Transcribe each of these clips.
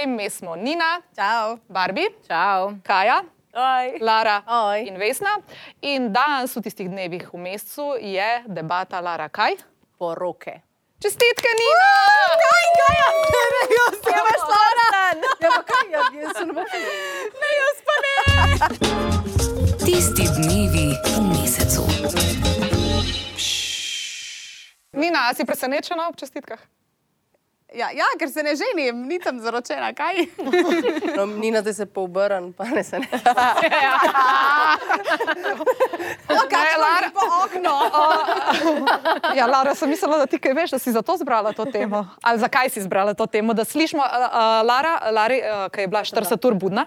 Torej, mi smo Nina, Čau. Barbie, Čau. Kaja, Oj. Lara Oj. in Vesna. In danes v tistih dnevih v mesecu je debata Lara kaj? Poroke. Čestitke, Nina! Kaj, kaj, jaz ti imaš Lara? Ja, pa kaj, ja, jaz sem ne Ne, jaz pa ne! Tisti dnevi v mesecu. Nina, si presenečena ob čestitkah? Ja, ja, ker se ne ženim, nisem zaročena, kaj? No, Nina, da se poobrn, pa ne se ne. No, kaj, Ne, Lara. po okno. Ja, Lara, sem mislila, da ti kaj veš, da si zato zbrala to temo. Ali zakaj si zbrala to temo? Da slišimo, uh, uh, Lara, Lari, uh, ki je bila 40 ur budna.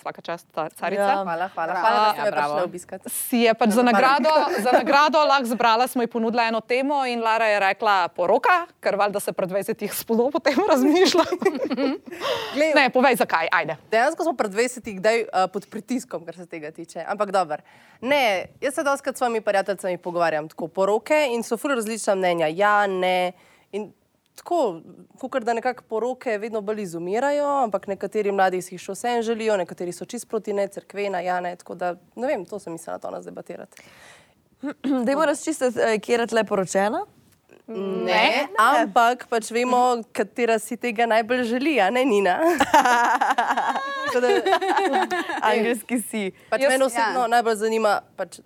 Vsaka čast, ta carica. Ja, hvala, hvala, hvala da ste me prišli obiskat. Si je pač za nagrado, za nagrado lahko zbrala, smo ji ponudili eno temo in Lara je rekla poroka, ker valjda se pred 20 spolo potem razmišlja. Glej, ne, povej zakaj, ajde. Dejansko smo pred 20 kdaj uh, pod pritiskom, kar se tega tiče. Ampak dobro. Ne, jaz se doskrat s svojimi prijateljicami pogovarjam tako poroke in so ful različna mnenja. Ja, ne. In tako, kukar da nekako poroke vedno bolj izumirajo, ampak nekateri mladi si jih še vsem želijo, nekateri so čist proti ne, crkvena, ja, ne. Tako da, ne vem, to sem mislila to nas debatirati. Dajmo razčistiti, eh, kje je tle poročena. Ne, ampak pač vemo, katera si tega najbolj želi, a ne Nina. Da, Angelski si. pač Jaz- mene osebno ja. najbolj zanima, pač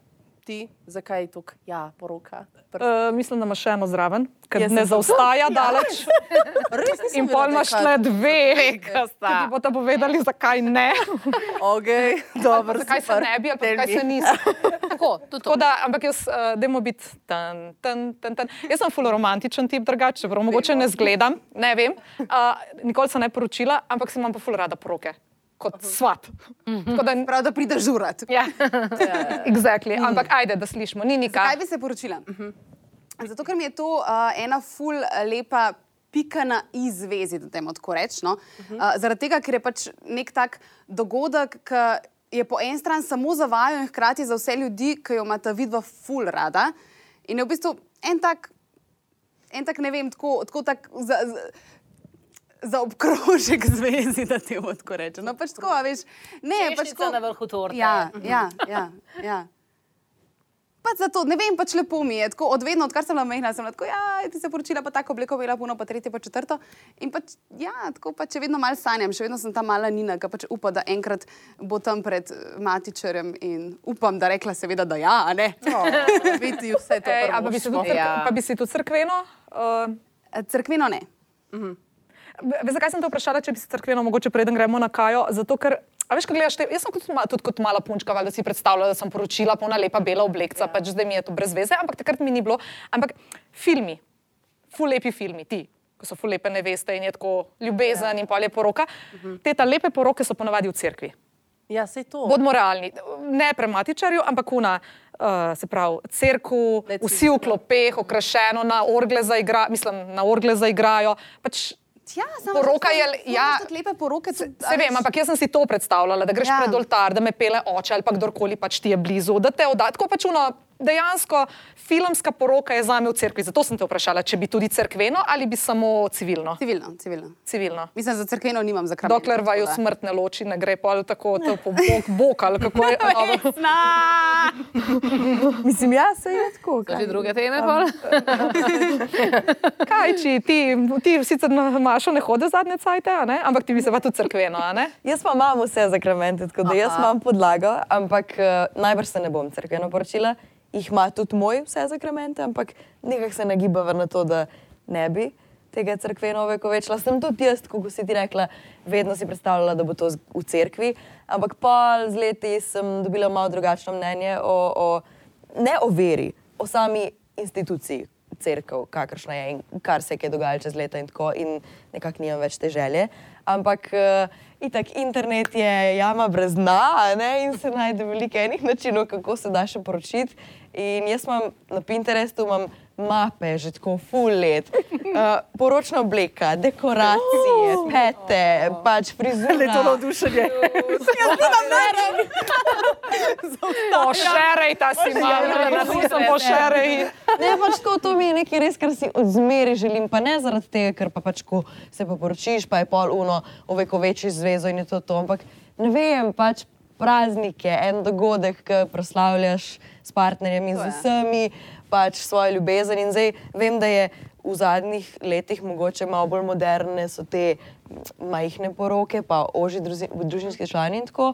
ti, zakaj je tukaj ja, poroka. Pr Uh, mislim, da imaš še eno zraven, ker ne zaostaja daleč. Res nisem In pol imaš tle dve, ki ti bodo povedali, zakaj ne. Okay, dobro, zakaj se super. ne bi, ali zakaj se nisi. Tako, tudi Tako da, ampak jaz, uh, dajmo biti tan, tan, tan, tan. Jaz sem fuloromantičen tip drugače, čeprav mogoče ne zgledam, ne vem. Uh, nikoli sem ne poročila, ampak sem imam pa ful rada poroke. Kot svat. Tako da, Prav, da prideš žurat. ja, exactly. Ampak ajde, da slišimo, ni nikaj. Kaj bi se poročila? Zato, ker mi je to uh, ena ful uh, lepa pika na izvezi, da temu tako rečemo. No? Uh, zaradi tega, ker je pač nek tak dogodek, ki je po eni strani samo za vaju in hkrati za vse ljudi, ki jo imata vidva ful rada. In je v bistvu en tak, en tak ne vem, tako, tako tak. Za, za, Za obkrožek zvezi, da te lahko rečem. No, pač tako, a veš. Ne, pač tako. na vrhu torte. Ja, ja, ja. ja. Pač zato, ne vem, pač lepo mi je. Tako, od vedno, odkar sem bila majhna, sem bila tako, ja, ti se poročila, pa tako obleko bila puno, pa tretje, pa četrto. In pač, ja, tako pač še vedno mal sanjam, še vedno sem ta mala Nina, ki pač upa, da enkrat bo tam pred matičarjem in upam, da rekla seveda, da ja, a ne. No, biti vse to. Ej, pa, bi se tudi, Ja. pa bi si tudi crkveno. Uh, Cerkveno ne. Veš, zakaj sem te vprašala, če bi se crkveno, mogoče preden gremo na kajo? Zato, ker, a veš, ko gledaš, te, jaz sem kot, tudi kot mala punčka, valjda si predstavljala, da sem poročila, polna lepa bela oblekca, ja. pač zdaj mi je to brez veze, ampak takrat mi ni bilo. Ampak filmi, ful lepi filmi, ti, ko so ful lepe neveste in je tako ljubezen ja. in pa je poroka. Uh -huh. Te ta lepe poroke so ponavadi v cerkvi. Ja, sej to. Bodimo realni, ne prematičarju, ampak una. Uh, se pravi, Ne vsi v klopeh, okrašeno, na orgle zaigrajo, mislim, na orgle zaigrajo. Pač Ja, samo Poroka je- ja. lepe poroke. a Se vem, ampak jaz sem si to predstavljala, da greš ja. pred oltar, da me pele oče ali pa kdorkoli pač ti je blizu, da te odda. Tako pač uno, dejansko filmska poroka je za me v cerkvi. Zato sem te vprašala, če bi tudi cerkveno ali bi samo civilno. Civilno, civilno. civilno. Mislim, za cerkveno nimam za kraj. Dokler vaju smrt ne loči, ne gre pa tako to po bok, bok ali kako je. dobro. Mislim, ja, se je tako. kaj. Že druge teme, pa? Kaj, če ti, ti sicer na Mašo ne hodi zadnje cajte, a ne? ampak ti bi se pa tudi cerkveno, a ne? Jaz pa imam vse zakramente, tako da jaz imam podlago, ampak uh, najbrž se ne bom crkveno poročila. Jih ima tudi moj vse zakramente, ampak nekako se nagiba na to, da ne bi tega crkveno vekovečila. Sem tudi jaz, kot si ti rekla, vedno si predstavljala, da bo to v cerkvi, ampak pa z leti sem dobila malo drugačno mnenje o, o ne o veri, o sami instituciji. Cerkev, kakršna je in kar se je dogajalo čez leta, in tako, in nekako nimam več te želje. Ampak uh, itak internet je jama brez dna, ne, in se najde veliko enih načinov, kako se da še poročiti. In jaz imam na Pinterestu imam mape, že tako full let, uh, poročna obleka, dekoracije, pete, pač frizure. Le to navdušenje. Pošerej ta si malo, da nisem pošerej. Ne, pač tako, to mi je nekaj res, kar si odmeri želim, pa ne zaradi tega, ker pa pač ko se pa poročiš, pa je pol uno, ovekoveči zvezo in je to to. Ampak ne vem, pač praznike, en dogodek, ki proslavljaš s partnerjem in z vsemi, pač svojo ljubezen. In zdaj vem, da je v zadnjih letih mogoče malo bolj moderne, so te majhne poroke, pa oži druzi- družinski člani in tako.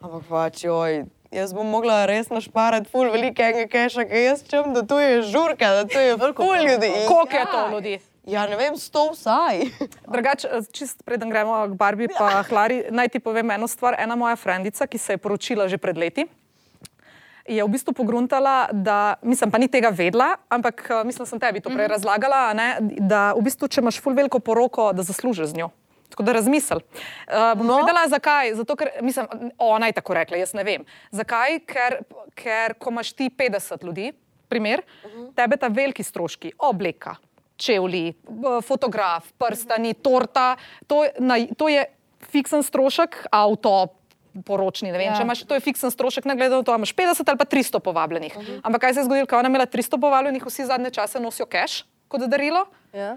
Ampak pač, joj, jaz bom mogla res našparati ful velikega keša, ker jaz čem, da to je žurka, da to je ful ljudi. Koliko je to ljudi? Ja, ne vem, sto vsaj. Drugače, čist preden gremo k Barbi pa Klari, naj ti povem eno stvar. Ena moja frendica, ki se je poročila že pred leti, je v bistvu pogruntala, da, mislim, pa ni tega vedela, ampak eh, mislim, da sem tebi to prej razlagala, a ne, da v bistvu, če imaš ful veliko poroko, da zaslužiš z njo. Tako da razmisel. Uh, bom no. povedala, zakaj. Zato, ker, mislim, ona je tako rekla, jaz ne vem. Zakaj? Ker, ker ko imaš ti 50 ljudi, primer, uh -huh. tebe ta veliki stroški, obleka, čevlji, fotograf, prstani, torta, to, na, to je fiksen strošek, avto. Poročni, ne vem, ja. če imaš, to je fiksen strošek, ne glede na to, ali imaš 50 ali pa 300 povabljenih. Uh -huh. Ampak kaj se je zgodilo, ko je ona imela 300 povabljenih, vsi zadnje čase nosijo cash kot darilo. Ja.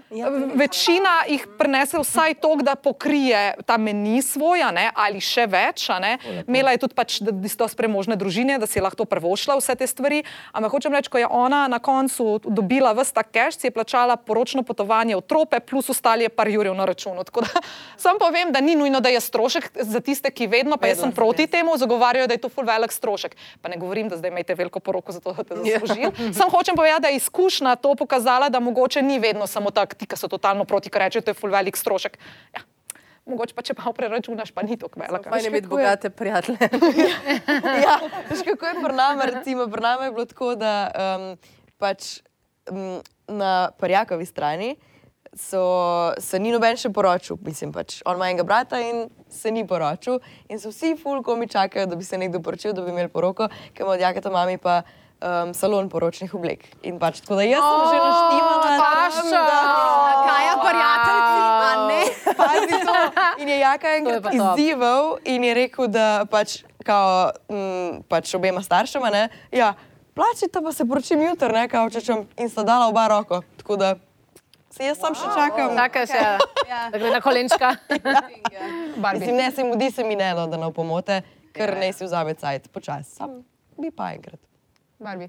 Večina jih prenese vsaj to, da pokrije ta meni svoja, ne, ali še več. a ne. Imela je tudi pač, so premožne družine, da si je lahko prvošla vse te stvari. Ampak hočem reči, ko je ona na koncu dobila vse ta cash, si je plačala poročno potovanje v trope, plus ostali je par jurjev na računu. Tako da sam povem, da ni nujno, da je strošek za tiste, ki vedno, pa jaz sem proti temu, zagovarjajo, da je to ful velik strošek. Pa ne govorim, da zdaj imate veliko poroko za to, da te zaslužim. Sam hočem povedati, da je izkušnja to pokazala, da mogoče ni vedno samo tako, ti, ki so totalno proti, ki rečejo, to je ful velik strošek. Ja. Mogoče pa če pa preračunaš, pa ni tako velik. Fajn je imeti bogate prijatelje. ja, veš, kako je pri nama, recimo, pri nama je bilo tako, da um, pač um, na Parjakovi strani so, se ni noben še poročil, mislim pač, on ima enega brata in se ni poročil in so vsi fulko mi čakajo, da bi se nekdo poročil, da bi imeli poroko, ker ima od jakata mami pa um, salon poročnih oblek. In pač tako da jaz sem že naštimala. Paša! Kaj je prijatelji, a ne? Pazi to. In je Jaka je enkrat izzival in je rekel, da pač, kao, m, pač obema staršema, ne, ja, plačite pa se poročim jutri, ne, kao čečem, in sta dala oba roko. Tako da se jaz sam še čakam. Čakaj še, da gre na kolenčka. Mislim, ne se mudi se mi ne, no, da ne pomote, ker ne si vzame cajt, počasi, sam bi pa enkrat. Barbi.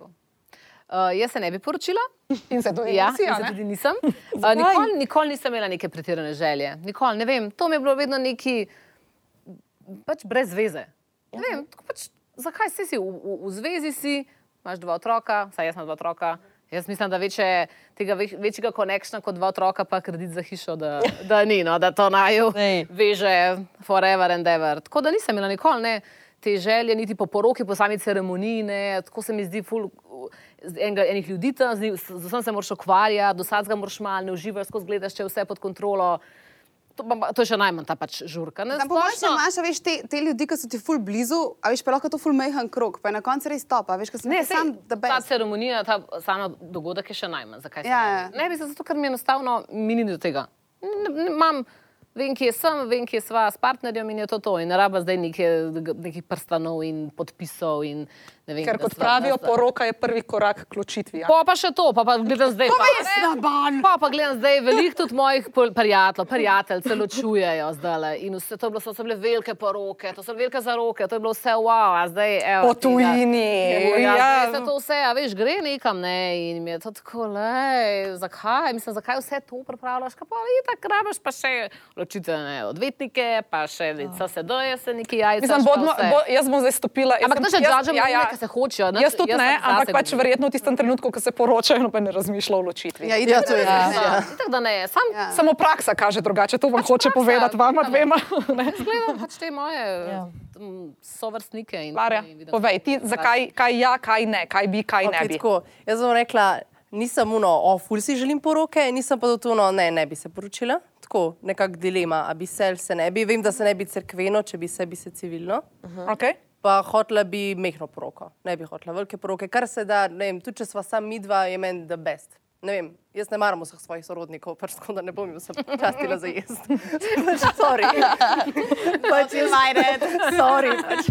Uh, jaz se ne bi poročila. In se tudi Ja, nisi, jaz se tudi nisem. Uh, nikoli, nikoli nisem imela neke pretirane želje. Nikoli, ne vem, to mi je bilo vedno neki, pač brez veze. Ne vem, tako pač, zakaj si, si v, v, v zvezi, si, imaš dva otroka, saj jaz imam dva otroka. Jaz mislim, da večje, tega več, večjega konekšna kot dva otroka, pa kredit za hišo, da, da ni, no, da to naju veže forever and ever. Tako da nisem imela nikoli ne, te želje, niti po poroki, po sami ceremoniji. Ne, tako se mi zdi, ful, enega, enih ljudi tam, z, vsem se moraš ukvarjati, do sadga moraš malo, ne uživaš, skozi gledaš, če je vse pod kontrolo. To, to je še najmanj ta pač žurka. Ne, Tam po mojem splošno- imaš, veš, te, te ljudi, ki so ti ful blizu, a veš, pa lahko to ful mehen krok, pa je na koncu res top, a veš, Ne, sam sej, the ta ceremonija, ta sama dogodek je še najmanj. Zakaj Ja, ja. Ne bi se zato, ker mi enostavno mini do tega. Ne, ne, imam, vem, kje sem, vem, kje sva s partnerjem in je to to. In ne rabim zdaj neke, nekih prstanov in podpisov. In, ne vem, Ker kot pravijo, sva- poroka je prvi korak k ločitvi. a? Pa, pa še to, pa, pa gledam zdaj. Pa, je slaban. pa, pa gledam zdaj, veliko tudi mojih prijateljev, prijatelj se ločujejo zdaj. In vse to je bilo, so, so bile velike poroke, to so bile velike zaroke, to je bilo vse wow, a zdaj evo. Po tujini, Ja, ja. zdaj se to vse, a veš, gre nekam, ne, in mi je to tako, lej, zakaj, mislim, zakaj vse to pripravljaš, kaj pa itak rabiš pa še ločitvene odvetnike, pa še CSD-je se neki jajca. Mislim, bodmo, bo, jaz bom zdaj stopila. jaz Ampak sem- to že jaz- džažemo, ja, ja. ki se hočejo. nič- Jaz tudi jaz ne, sem ampak pač govorim. verjetno v tistem trenutku, ko se poročajo, noben ne razmišlja o ločitvi. Ja, itak to je res. Ja, Ja. itak da ne, sam Ja. Samo praksa kaže drugače, to vam hoče praksa, povedati vama dvema. ne. gledam pač te moje ja. sovrstnike. In, Marja, in vidim, povej ti, zakaj kaj ja, kaj ne, kaj bi, kaj ne Okay, bi. tako, jaz bom rekla, nisem uno, o, ful si želim poroke, nisem pa tudi uno, ne, ne bi se poročila. Tako, nekak dilema, a bi se ali se ne bi. Vem, da se ne bi cerkveno, če bi se, bi se civilno. Okay? Pa hotla bi mehko poroko, ne bi hotla velike poroke, kar se da, ne vem, tudi če sva sam midva, je meni the best. Ne vem, jaz ne maram vseh svojih sorodnikov, pač tako da ne bom jim se častila za jesti. pač, sorry. pač jaz Majred. Sorry, pač.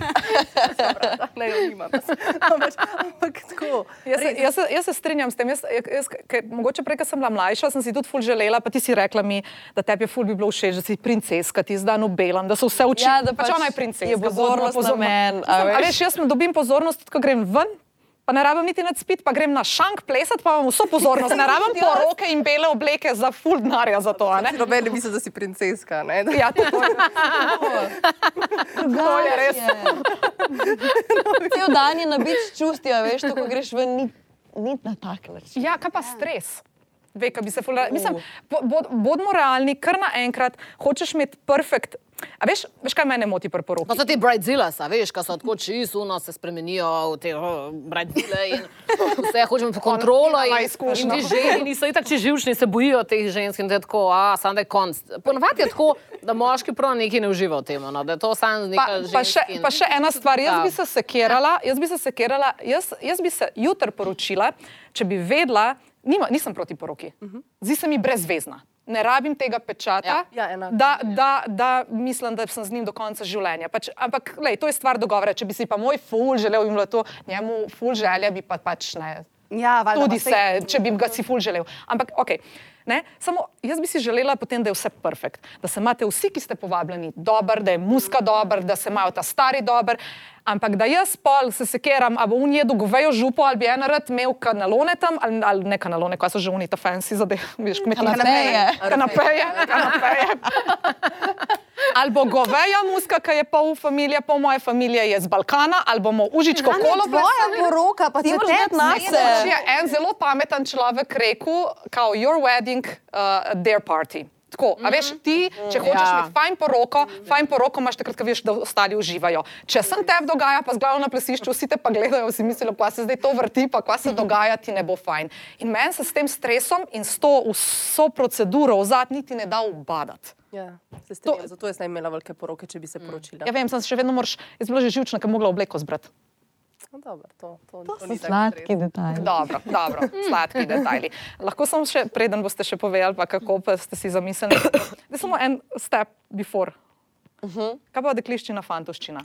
Dobra, ne, nimam. Pač, ampak tako. Jaz, se- jaz, se- jaz se strinjam s tem. Jaz, jaz, kaj, mogoče prej, ko sem bila mlajša, sem si tudi ful želela, pa ti si rekla mi, da tebi je ful bi bilo všeč, da si princeska, ti zdaj nobelam, da so vse uči. Ja, da pač ona je princeska. je pozornost bodimo na meni, a veš. jaz dobim pozornost, ko grem ven. Pa ne rabim niti nad spit, pa grem na šank plesati, pa imam vso pozornost. Ne rabim poroke in bele obleke za ful denarja za to. a ne? Noben ne misli, da si princeska. Ne? Ja, to je. To je res. Cel dan je nabit s čustvi, a veš, to, ko greš ven, ni, ni na tak način. Ja, kaj pa stres? Ve, kaj bi se fulala. Mislim, bo- bod, bodimo realni, kar naenkrat hočeš imeti perfekt. A veš, veš kaj mene moti pri poroki? To so ti Brightzillas, a veš, ko so tako čisto, se spremenijo v te oh, Brightzille in vse hočemo po kontrolo. In, in ti ženi so itak če živčni, se bojijo teh žensk in da je tako, a sam da je konc. Ponovadi je tako, da moški prav neki ne uživa v tem, no, da je to sam Pa, neka pa, še, ženska. pa še ena stvar, jaz Ja. bi se sekirala, jaz bi se sekirala, jaz, jaz bi se jutri poročila, če bi vedela, nima, nisem proti poroki, zdi se mi brezvezna. Ne rabim tega pečata, Ja, ja, enako. da, da, da mislim, da sem z njim do konca življenja. Pač, ampak, lej, to je stvar dogovora. Če bi si pa moj ful želel in bilo to njemu ful želja, bi pa pač ne. Ja, valjda, Tudi se, če bi ga si ful želel. Ampak, ok. Ne? Samo jaz bi si želela, potem, da je vse perfekt. Da se imate vsi, ki ste povabljeni, dober, da je muska dober, da se imajo ta stari dober. Ampak da jaz pol se sekeram, ali bo on jedel govejo župo, ali bi en rad imel kanalone tam, ali, ali ne kanalone, kaj so že oni ta fancy zadeve, veš, kmetijske. Kanapeje. Kanapeje, kanapeje. Ali bo goveja muska, ki je pol familije, pol moje familije je z Balkana, ali bomo užičko kolo Tvoja poroka, pa Ti moraš tebi nase. Nekoč je en zelo pameten človek rekel, kao your wedding, uh, their party. Tako, a veš, ti, če hočeš Ja. imeti fajn poroko, fajn poroko imaš takrat, ko veš, da ostali uživajo. Če sem te dogaja, pa z glavo na plesišču, vsi te pa gledajo, si mislijo, pa se zdaj to vrti, pa kva se dogaja, ti ne bo fajn. In meni se s tem stresom in s to vso proceduro v zad niti ne da ubadati. Ja, strinjam, zato jaz ne bi imela velike poroke, če bi se poročila. Ja, vem, sem še vedno moraš, jaz bila že živčna, ker mogla obleko zbrati. No, dobro, to, to, To to so sladki detajli. Dobro, dobro, sladki detajli. Lahko sem še, preden boste še povedali, pa kako pa ste si zamislili. Da samo en step before. Kaj pa dekliščina, fantoščina?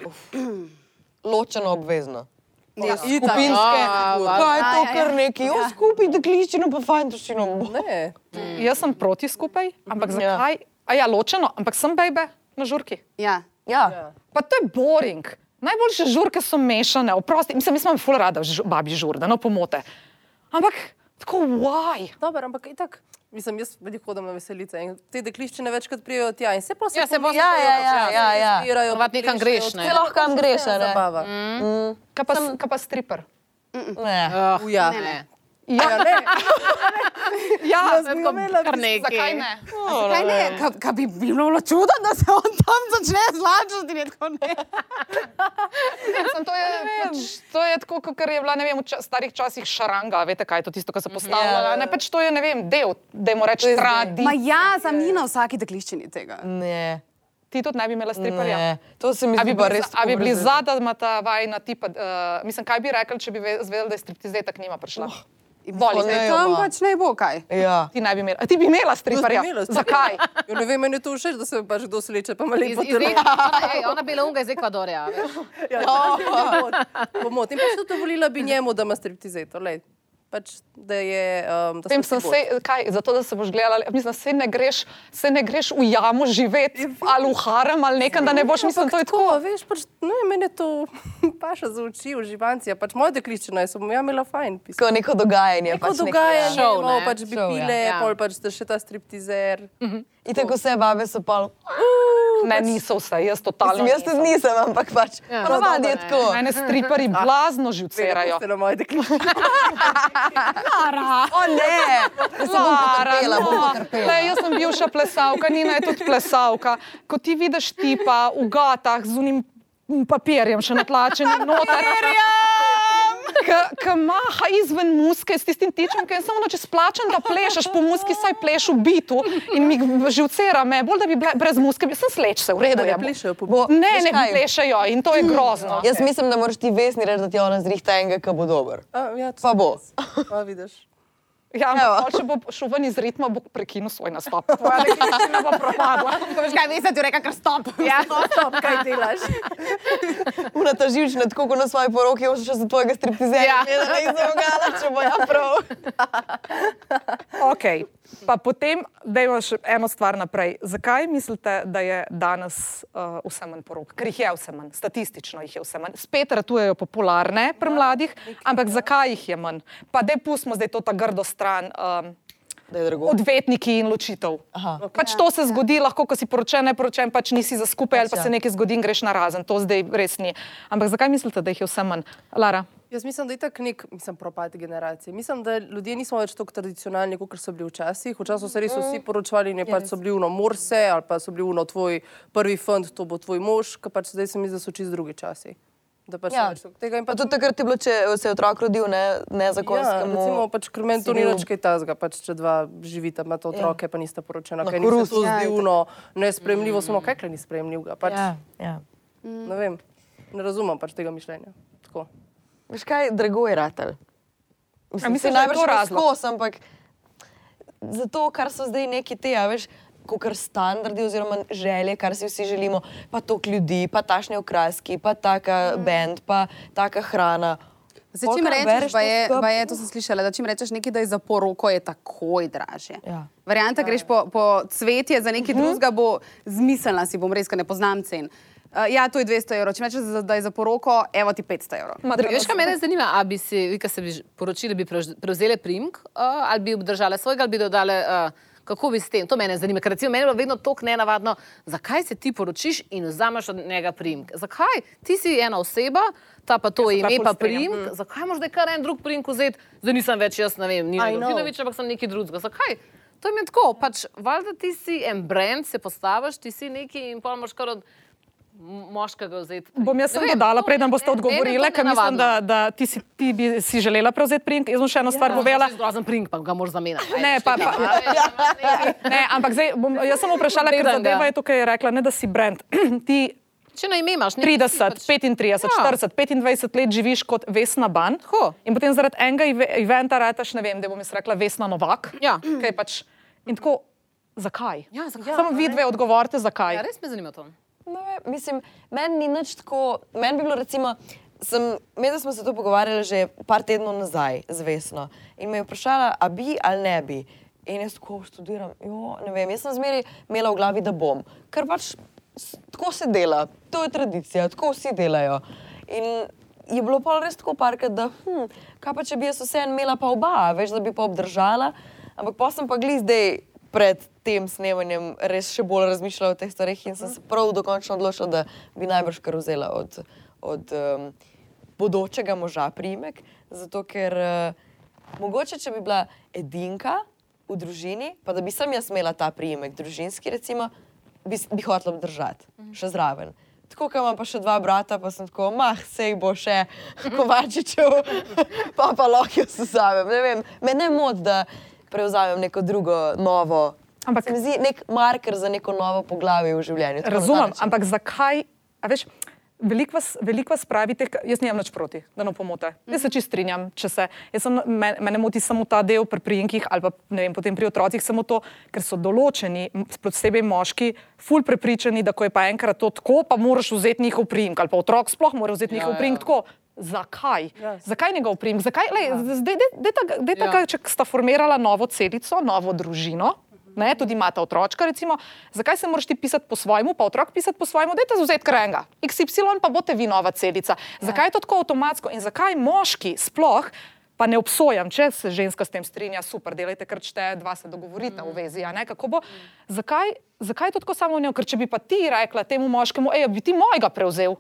Ločeno obvezno. Ja, Skupinske. Ja, Kaj je to, ja, kar ja. neki? Jo, skupaj dekliščino, pa fantoščino. Ne, Jaz sem proti skupaj, ampak Ja. A ja, ločeno, ampak sem bejbe na žurki. Ja. Ja. Pa to je boring. Najboljše žurke so mešane, oprosti. Mislim, mislim, ful rada žu, babi žur, da no pomote. Ampak tako, why? dobro, ampak itak. Mislim, jaz veliko hodim na veselice in te dekliščine večkrat prijo tja in se pa se Ja, se pa- Ja, ja, ja, ja, ja. zbirajo, Ponavadi nekam greš, ne. Lahko kam greš, ne? Zabava. Kaj pa, s- kaj pa stripper? Ne. Uh, ja. Ne, ne. Ja, Ja, ne, ja, Tako kar nekaj. zakaj ne? Kaj ne, ka- ka bi bilo čudno, da se on tam začne tako ne. Mislim, to, je, pač, to je tako, kot je bila ne vem, v ča, starih časih šaranga. Veste, kaj je to tisto, kar se postavlja? Ja. Ne, pač to je ne vem, del, da jim zdaj. tradicija. Ma ja, sam ni na vsaki dekliščini tega. Ne. Ti tudi ne bi imela striperja. Ne. To se mi zdi pa bili, res. a bi bili za, da ima ta vajna tipa, uh, mislim, kaj bi rekli, če bi ve- zvedeli, da je striptizej tak nima prišla? Oh. Voli, ne. zdaj, Tam ma. pač ne bo kaj. Ja. ti bi imela, a ti bi imela striperja. imela Zakaj? Ja, ne vem, meni je to všeč, da se pač kdo sleče, pa malo Iz, lepo iz, telo. ona, ej, ona bela unga iz Ekvadorja. veš. Ja, Pomot. In pač tudi dovolila bi njemu, da ima striptizeto. lej. Pač, da je. Um, da smo sem se, kaj, zato da se boš gledala, mislim, se ne greš, se ne greš v jamo živeti ali v harem ali nekam, da ne boš, mislim, to je tako. Tako, veš, pač, ne, meni je to paša za oči, uživancija. Pač moja dekliščina je, sem ja imela fajn. pisati. Tako neko dogajanje. Neko pač dogajanje, Šov, šov, ne? pač bi ja. bile, Ja. pol pač še ta striptizer. In tako vse babe so pa. Ne, niso vse, jaz totalno. Mislim, jaz tudi nisem, ampak pač. Ja. Ponavadi je No, ne. tako. Mene striperi blazno živcerajo. Ste na moje dekliščine. O ne! Jaz se bom potrpela, bom no. Lej, jaz sem bivša plesalka, Nina je tudi plesalka. Ko ti vidiš tipa v gatah z unim papirjem še natlačenim noter. Ki maha izven muske s tistim tičem, ki je samo če splačen, da plešeš po muski, saj pleš v bitu in mi živcera me, bolj da bi bile brez muske, sem sleč se, v redu Ne je. plešejo po Bo- Ne, ne kaj? plešajo in to je grozno. Jaz mislim, da moraš ti vesni reči, da ti ona zrihta enega, ki bo dober. A, ja, Pa bo. jaz. A, vidiš. Ja, ampak če bo šel ven iz ritma, bo prekinil svoj nastop. Tvoja dediščina bo propadla. Veš kaj, veš, da ti reka, kar stop. Ja, stop, kaj delaš. Una ta živčna, tako kot na svoji poroki, je še za tvojega striptizera. Ja. Ja, ne izogala, če bo ja prav. Okay. Pa potem, da imamo še eno stvar naprej. Zakaj mislite, da je danes uh, vse manj porok? Ker jih je vse manj, statistično jih je vse manj. Spet ratujejo popularne pri mladih, ampak zakaj jih je manj? Pa da pustimo zdaj to ta grdo stran. Um, je drago. Odvetniki in ločitev. Aha. Pač to se zgodi, lahko, ko si poročen, ne poročen, pač nisi za skupaj, ali pa Pač ja. se nekaj zgodi in greš na razen. To zdaj res ni. Ampak zakaj mislite, da jih je vse manj? Lara. Jaz mislim, da je tako nek, mislim, propad generacije. Mislim, da ljudje nismo več tako tradicionalni, kot so bili včasih. Včasih so se res vsi poročali in je pač so bili uno morse ali pa so bili uno tvoj prvi fant, to bo tvoj mož, ki pač zdaj se mi zdi, da so čist drugi časi. Da pač Ja. ja. tega in Pa tudi takrat je bilo, če se je otrok rodil ne, Ja, nezakonskemu. recimo, pač, ker meni to ni več kaj tazga, pač, če dva živita, imata otroke, ja. pa nista poročena. Na Kaj mi se korus. to Ja, zdi uno nespremljivo, samo kaj ni spremljivega. Pač, Ja, ja. Ne vem, ne razumem pač tega mišljenja. Tako. Veš kaj, drago je ratelj. A misliš, da je to razlog? Ampak zato, kar so zdaj neki te, a veš, kot standardi oziroma želje, kar si vsi želimo, pa toliko ljudi, pa tašne okraski, pa taka bend, pa taka hrana. Zdaj, čim kar rečeš, pa je, pa je, to sem slišala, da čim rečeš nekaj, da je za poroko, je takoj dražje. Ja. Varianta, greš po, po cvetje za nekaj drugega, bo zmiselna, si bom res, ker ne poznam cen. Uh, ja, to je 200 evrov, če rečeš, da- je za poroko, evo ti 500 evrov. Veš, kaj mene zanima, ali bi si, vi, ki ste bi poročili, bi prevz- prevzeli primk, uh, ali bi obdržali svojega, ali bi dodali, uh, kako bi s tem. To mene zanima, ker recimo meni je bilo vedno tako nenavadno, zakaj se ti poročiš in vzameš od njega primk. Zakaj? Ti si ena oseba, ta pa to se ime, pa strinjam. primk, zakaj moraš zdaj kar en drug primk vzeti? Zdaj nisem več jaz, ne vem, ni. Novinovič, ampak sem neki drugega. Zakaj? To je mi tako, pač valjda ti si en brand, se postaviš, ti si neki in pa moraš kar od moškega vzeti. Bom jaz sem vem, dodala, preden boste odgovorili, ker mislim, da, da ti, si, ti bi si želela prevzeti prink. Jaz bom še eno stvar povedala. Grozen prink, pa ga moraš zamenjati. Ne, pa, pa, ne, ampak zdaj, bom, jaz sem vprašala, ker zadeva je tukaj rekla, ne da si brand. ti Če na ime imaš, ne 30, 35, Ja. 40, 25 let živiš kot Vesna Ban. Tako. In potem zaradi enega eventa rataš, ne vem, da bom jaz rekla Vesna Novak. Ja. Kaj pač, in tako, zakaj? Ja, zakaj? Samo vi dve odgovorite, zakaj. Ja, res me zanima to. Ne vem, mislim, meni ni nič tako. Meni bi bilo, recimo, sem, mi smo se to pogovarjali že par tednov nazaj z Vesno in me je vprašala, a bi ali ne bi. In jaz tako študiram, jo, ne vem, jaz sem zmeri imela v glavi, da bom. Ker pač tako se dela, to je tradicija, tako vsi delajo. In je bilo pa res tako parkrat, da, hm, kaj pa če bi jaz vseeno imela pa oba, veš, da bi pa obdržala. Ampak pa sem pa gli zdaj pred tem snemanjem res še bolj razmišljala o teh stvareh in sem se prav dokončno odločila, da bi najbrž kar vzela od, od um, bodočega moža primek. Zato ker uh, mogoče, če bi bila edinka v družini, pa da bi sem jaz imela ta primek, družinski, recimo, bi, bi hotela obdržati, še zraven. Tako, ker imam pa še dva brata, pa sem tako, mah, sej bo še Kovačičev, pa pa lahko jaz vzamem. Ne vem, me ne moti, da prevzamem neko drugo, novo. Ampak- se mi zdi nek marker za neko novo poglavje v življenju. tako Razumem, ampak zakaj? Veš, veliko vas, veliko vas pravite, jaz nimam nič proti, da ne pomote. Jaz se čist strinjam, če se. Sem, me, mene moti samo ta del pri prijinkih ali pa ne vem, potem pri otrocih, samo to, ker so določeni, posebej moški, ful prepričani, da ko je pa enkrat to tako, pa moraš vzeti njihov priimk ali pa otrok sploh mora vzeti njihov ja. priimk tako. Zakaj? Yes. Zakaj njegov priimek? Zakaj? Lej, zdaj, dej- dejta ga- dejta Ja. ga, če sta formirala novo celico, novo družino, ne, tudi imata otročka, recimo, zakaj se moraš ti pisati po svojemu, pa otrok pisati po svojemu, dajte vzeti krenga. XY pa boste vi nova celica. Zakaj je to tako avtomatsko in zakaj moški sploh, pa ne obsojam, če se ženska s tem strinja, super, delajte, ker šte dva se dogovorite v vezi, bo. Zakaj, zakaj je to tako samo v njo? Ker če bi pa ti rekla temu moškemu, ej, bi ti mojega prevzel.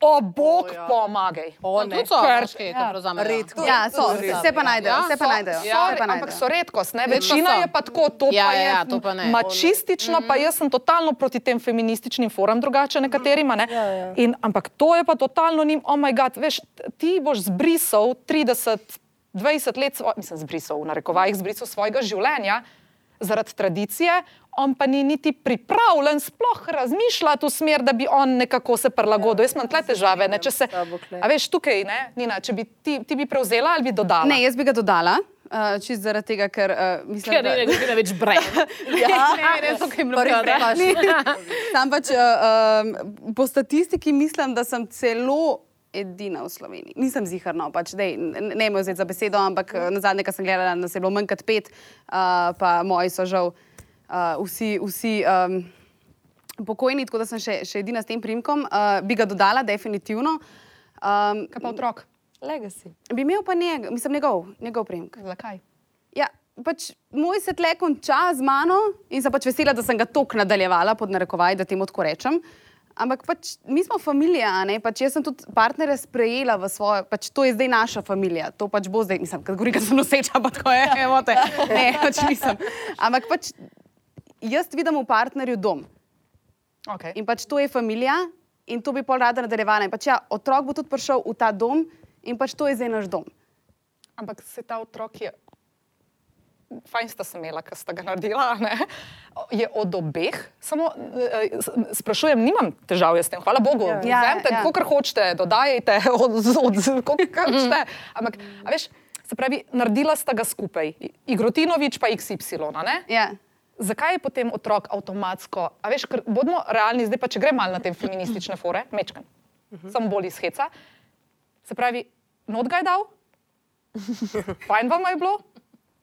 O, Bog ja. pomagaj. O, No, tudi so Ker- moški, ko prevzamejo. Redko. Ja, so, vse pa najdejo, Ja, vse pa so- najdejo. ja, vse pa ampak najdejo. so redkost, ne? Večina so. je pa tako, to Ja, pa ja, je ja, to pa ne. mačistično, pa jaz sem totalno proti tem feminističnim forum, drugače nekaterima. Ne? Ja, ja. In, ampak to je pa totalno njim, oh moj bog, veš, ti boš zbrisal 30, 20 let, svo, mislim, zbrisal, v narekovajih, zbrisal svojega življenja zaradi tradicije. On pa ni niti pripravljen sploh razmišljati v smer, da bi on nekako se prilagodil. Jaz imam tle težave. Ne, se, tule. a veš, tukaj, ne, Nina, če bi ti, ti bi prevzela ali bi dodala? Ne, jaz bi ga dodala. Uh, čist zaradi tega, ker uh, mislim, Ker ni nekaj več brend. Ja, Ne, ne, so kaj pa res mnogo. prepaš. Sam pač, uh, um, po statistiki mislim, da sem celo edina v Sloveniji. Nisem ziharna, pač, dej, n- ne me vzeti za besedo, ampak uh, na zadnje, kar sem gledala, nas je bilo manj kot pet, uh, pa moji so žal uh, vsi. vsi um, Pokojni, tako da sem še, še edina s tem primkom, uh, bi ga dodala, definitivno. Um, Kaj pa otrok? Legacy. bi imel pa njeg, mislim, njegov, njegov primek. Zakaj? Ja, pač moj se tle konča z mano in sem pač vesela, da sem ga tok nadaljevala, pod narekovaj, da temu tako rečem. Ampak pač mi smo familija, a ne? pač jaz sem tudi partnere sprejela v svojo, pač to je zdaj naša familija, to pač bo zdaj, mislim, kad govorim, da sem noseča, pa tako je, emote. Ne, pač nisem. Ampak pač jaz vidim v partnerju dom Okay. in pač to je familija in to bi pol rada nadaljevala. In pač ja, otrok bo tudi prišel v ta dom in pač to je zdaj naš dom. Ampak se ta otrok je. Fajn sta se imela, ker sta ga naredila. Ne? Je od obeh, samo eh, s- sprašujem, nimam težav s tem, hvala Bogu. Ja, Vzemite, ja. ja. kar hočete, dodajajte, od, od, od kar hočete. Ampak, a veš, se pravi, naredila sta ga skupaj, Igrotinovič pa XY. Ja. Zakaj je potem otrok avtomatsko? A veš, ker bodimo realni, zdaj pa če gre malo na te feministične fore, mečkam, samo bolj iz heca. Se pravi, not ga je dal, fajn vam je bilo.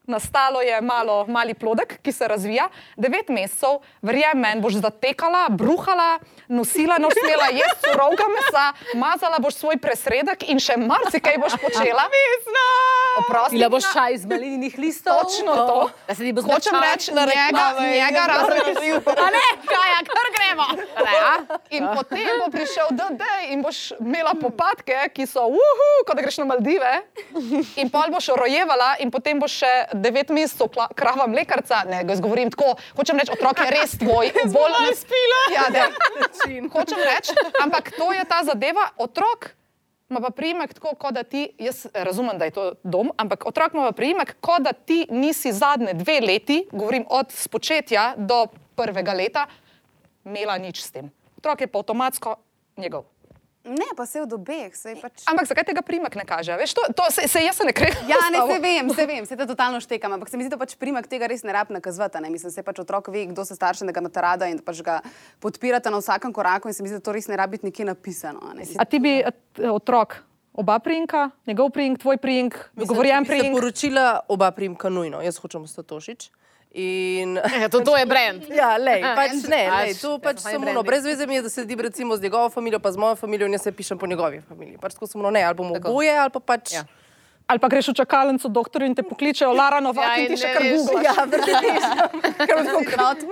Nastalo je malo, mali plodek, ki se razvija. Devet mesecev, verjamem, meni boš zatekala, bruhala, nosila, boš smela jesti surovega mesa, mazala boš svoj presredek in še marsikaj boš počela. Oprosti. Pila boš čaj iz malininih listov. Točno to. Da se ti bo Hočem reči, njega, njega razen A ne, kaj, kar gremo. Ne, a? in potem bo prišel DD in boš imela popadke, ki so, uhu, kot da greš na Maldive. In pol boš rojevala in potem boš še devet mesecev krava mlekarca. Ne, ga izgovorim tako, hočem reči, otrok je res tvoj. Bolj ne spila. Ja, ne. Hočem reči, ampak to je ta zadeva, otrok. Ma pa priimek tako, kot da ti, jaz razumem, da je to dom, ampak otrok ima pa priimek, kot da ti nisi zadnje dve leti, govorim od spočetja do prvega leta, imela nič s tem. Otrok je pa avtomatsko njegov. Ne, pa se od obeh, se pač. Ampak zakaj tega priimek ne kaže? Veš, to, to se, se jaz se ne krem. Ja, ne, se vem, se vem, se to totalno štekam, ampak se mi zdi, da pač primek tega res ne rab nakazvati. Ne? Mislim, se pač otrok ve, kdo so starši, da ga imate rada in da pač ga podpirate na vsakem koraku in se mi zdi, da to res ne rabi biti nekje napisano. a Ne? A ti bi otrok, oba priimka, njegov priimk, tvoj priimk, dogovorjen Mislim, če bi se priimk. poročila oba primka nujno, jaz hočem Statošič. In Ja, to, to je brand. Ja, lej, pač ne, lej, to pač samo no, branding. brez veze mi je, da sedim recimo z njegovo družino, pa z mojo družino in jaz se pišem po njegovi družini. Pač tako samo no, ne, ali bomo oboje, ali pa pač. Ja. Ali pa greš v čakalnico doktorju in te pokličejo, Lara Novak Ja, in ti še ne kar googlaš. Ja.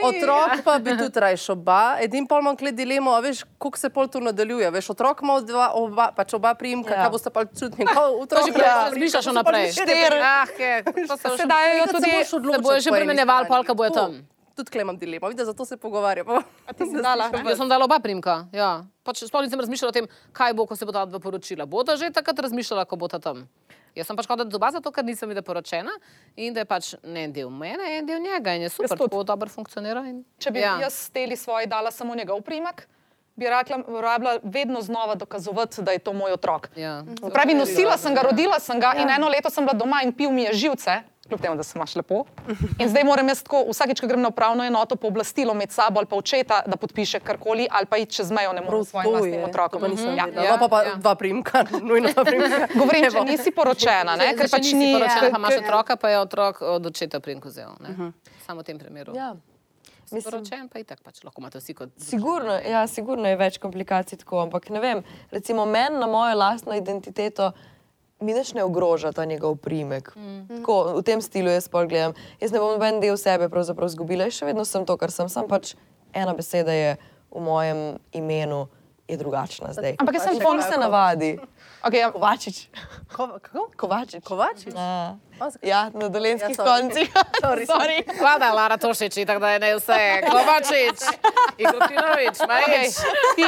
Otrok pa bi tudi rajš oba, edin pol manj gled dilemo, a veš, kako se pol to nadaljuje. Veš, otrok ima dva, oba, pač oba priimka, Ja. kaj boste pa čutni. Ko To otrok že prej razmišljaš vnaprej. Štiri. Ah, je, to se dajo tudi, Se bojo že premenjevali, polka bojo tam. Tudi klej imam dilemo, vidiš, zato se pogovarjamo. A ti si dala? Jaz sem dala oba primka. Ja. Pač sploh nisem razmišljala o tem, kaj bo, ko se bo ta dva poročila. Bodo že takrat razmišljala, ko bo ta tam. Jaz sem pač hodila do baza, zato ker nisem videla poročena in da je pač ne en del mene, en del njega in je super, tako dobro funkcionira. In... Če bi ja. jaz steli svoj dala samo njegov priimek, bi rekla, rabila vedno znova dokazovati, da je to moj otrok. Ja. Pravi, nosila sem ga, rodila sem ga in eno leto sem bila doma in pil mi je živce. Kljub temu, da sem imaš lepo. In zdaj moram jaz tako, vsakeč, ko grem na upravno enoto, pooblastilo med sabo ali pa očeta, da podpiše karkoli, ali pa iti čez mejo, ne morem svojim lastnim otrokom. Pa nisem Ja. No, pa, pa ja. dva priimka, nujno dva priimka. Govorim, če nisi poročena, ne, ker pač nisi ni. poročena, pa imaš otroka, pa je otrok od očeta primko vzel. ne. Samo v tem primeru. Ja. Mislim, Poročen pa itak pač lahko imate vsi kot. Sigurno, ja, sigurno je več komplikacij tako, ampak ne vem, recimo meni na mojo lastno identiteto mi nič ne ogroža ta njegov primek. Mm. Tako, v tem stilu jaz pol gledam. Jaz ne bom noben del sebe pravzaprav izgubila, še vedno sem to, kar sem, sam pač ena beseda je v mojem imenu. Je drugačna zdaj. Ampak jaz sem pol pol- se navadi. Okay, ja, Kovačič. Ko- Kako? Kovačič. Kovačič? Ja, ja na dolenskih Ja, sorry. koncih. Sorry, sorry. Hvala, Lara Tošič, tako da je ne vse. Kovačič, Igrotinovič. Majič. ti,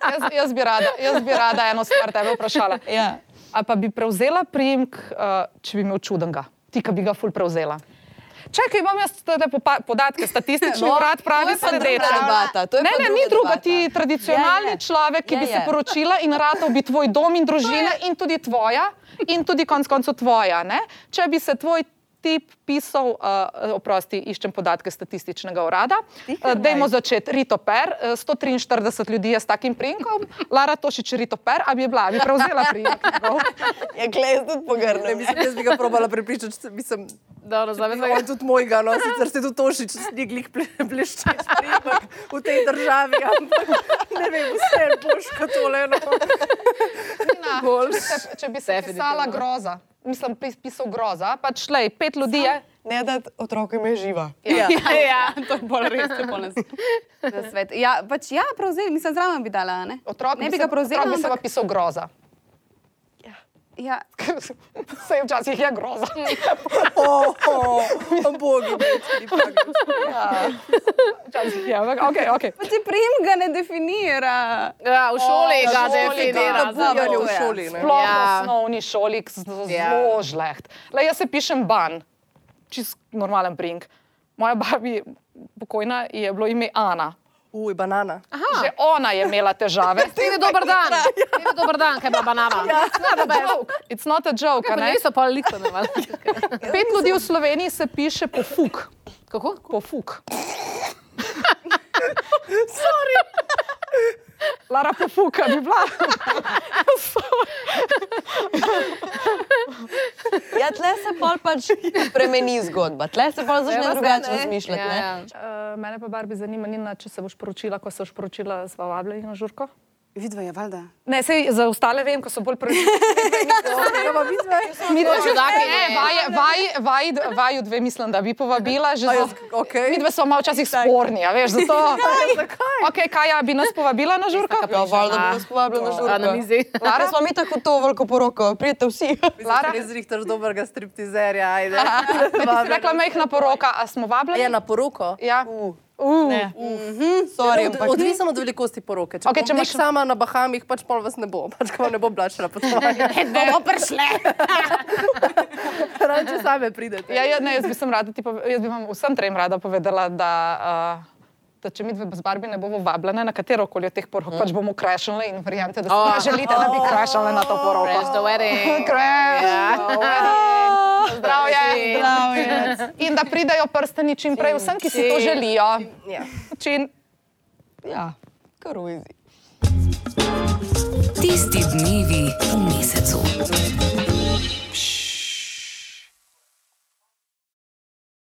jaz, jaz, bi rada, jaz bi rada eno stvar tebe vprašala. Ja. Ali pa bi prevzela priimek, uh, če bi imel čudenga, ti, ki bi ga ful prevzela. Čakaj, imam jaz te podatke, statistični No, urad pravi to je druga sledeče. debata, to je Ne, ne, ni druga, debata. ti tradicionalni Je, je. človek, ki Je, bi se je. poročila in ratal bi tvoj dom in družina in tudi tvoja in tudi konc koncev tvoja. Ne? Če bi se tvoj tip pisal, uh, oprosti, iščem podatke statističnega urada. Uh, dajmo začeti. Rito Per, uh, 143 ljudi je s takim priimkom, Lara Tošič, Rito Per, a bi je bila, bi prevzela priimek. Je glej, tudi Ne, pogrnil. mislim, jaz bi ga probala prepričati, če- mislim, Dobro, da je tudi mojega, no, sicer ste tudi tošič, sniglih bleščeč primek v tej državi, ampak ne vem, vse je boš kot tole. No. Če, če bi se pisala groza, mislim, pis- pisal groza, pač šlej, pet ljudi je. Ne da otrokom je živa. Ja, ja. to je bolj res, to je bolj na svet. Ja, pač ja, prevzeli, mislim, zraven bi dala, ne? Otrok ne bi ga prevzela, Otrok bi se pa ampak, pisal groza. Ja, Sej včasih je groza. Oh, oh, bogi, Včasih je, ampak ok, ok. pa ti prijem ga ne definira. Ja, v šoli O, ga v definira. ga. za bujanje v šoli. Ne. Sploh v Ja. osnovni šoli, Ja. zelo žleht. Le jaz se pišem ban, čist normalen prink. Moja babi, pokojna, je bilo ime Ana. Uj, banana. Že ona je imela težave. Tebi dober dan. Tebi dober dan, kaj je bila banana. It's not a joke. It's not a joke. a Pa ne? niso pa liko, ne vem. Pet ljudi v Sloveniji se piše pofuk. Kako? Pofuk. Sorry. Lara pofuka bi bila. Ja, tle se pol pač spremeni zgodba, tle se pol začne drugače razmišljati. Ja, ne? ja. Uh, mene pa Barbi zanima, Nina, če se boš poročila, ko se boš poročila z vabljeni na žurko. Vidva je, valjda. Ne, sej za ostale vem, ko so bolj poročili. Mi To čudaki, ne, ne. vaj, vaj, vaj, vaju dve mislim, da bi povabila. Že za, okej. Mi dve smo malo včasih sporni, a veš, zato. Zakaj? Okay, kaj ja, bi nas povabila na žurko? Ja, valjda bo nas povabila na žurko. Na mizi. Lara, smo mi tako to veliko poroko, prijete vsi. Lara, res zrihtaš dobrega striptizerja, ajde. Ti si rekla mehna poroka, a smo vabljeni? Je na poroko? Ja. Ne. Sorry, Od, ampak odvisno od velikosti poroke. Če okay, če če imaš- sama na Bahamih, pač pol vas ne bo, pač ko vam ne bo plačala potovanja. Bomo prišli. Rače same pridete. Ja, ja, ne, jaz bi, sem rada, ti pove, jaz bi vam vsem trem rada povedala, da, uh, da če mi dve z Barbi ne bomo vabljene na katero koli od teh porok, pač bomo krešali in verjamete, da si Oh. oh. želite, da bi krešali na to poroko. Crash the wedding. Crash the wedding. Zdravje. Zdravje. In da pridajo prstani čim prej vsem, ki si to želijo. Ja. Čin. ja, kar uizi. Tisti dnevi v mesecu.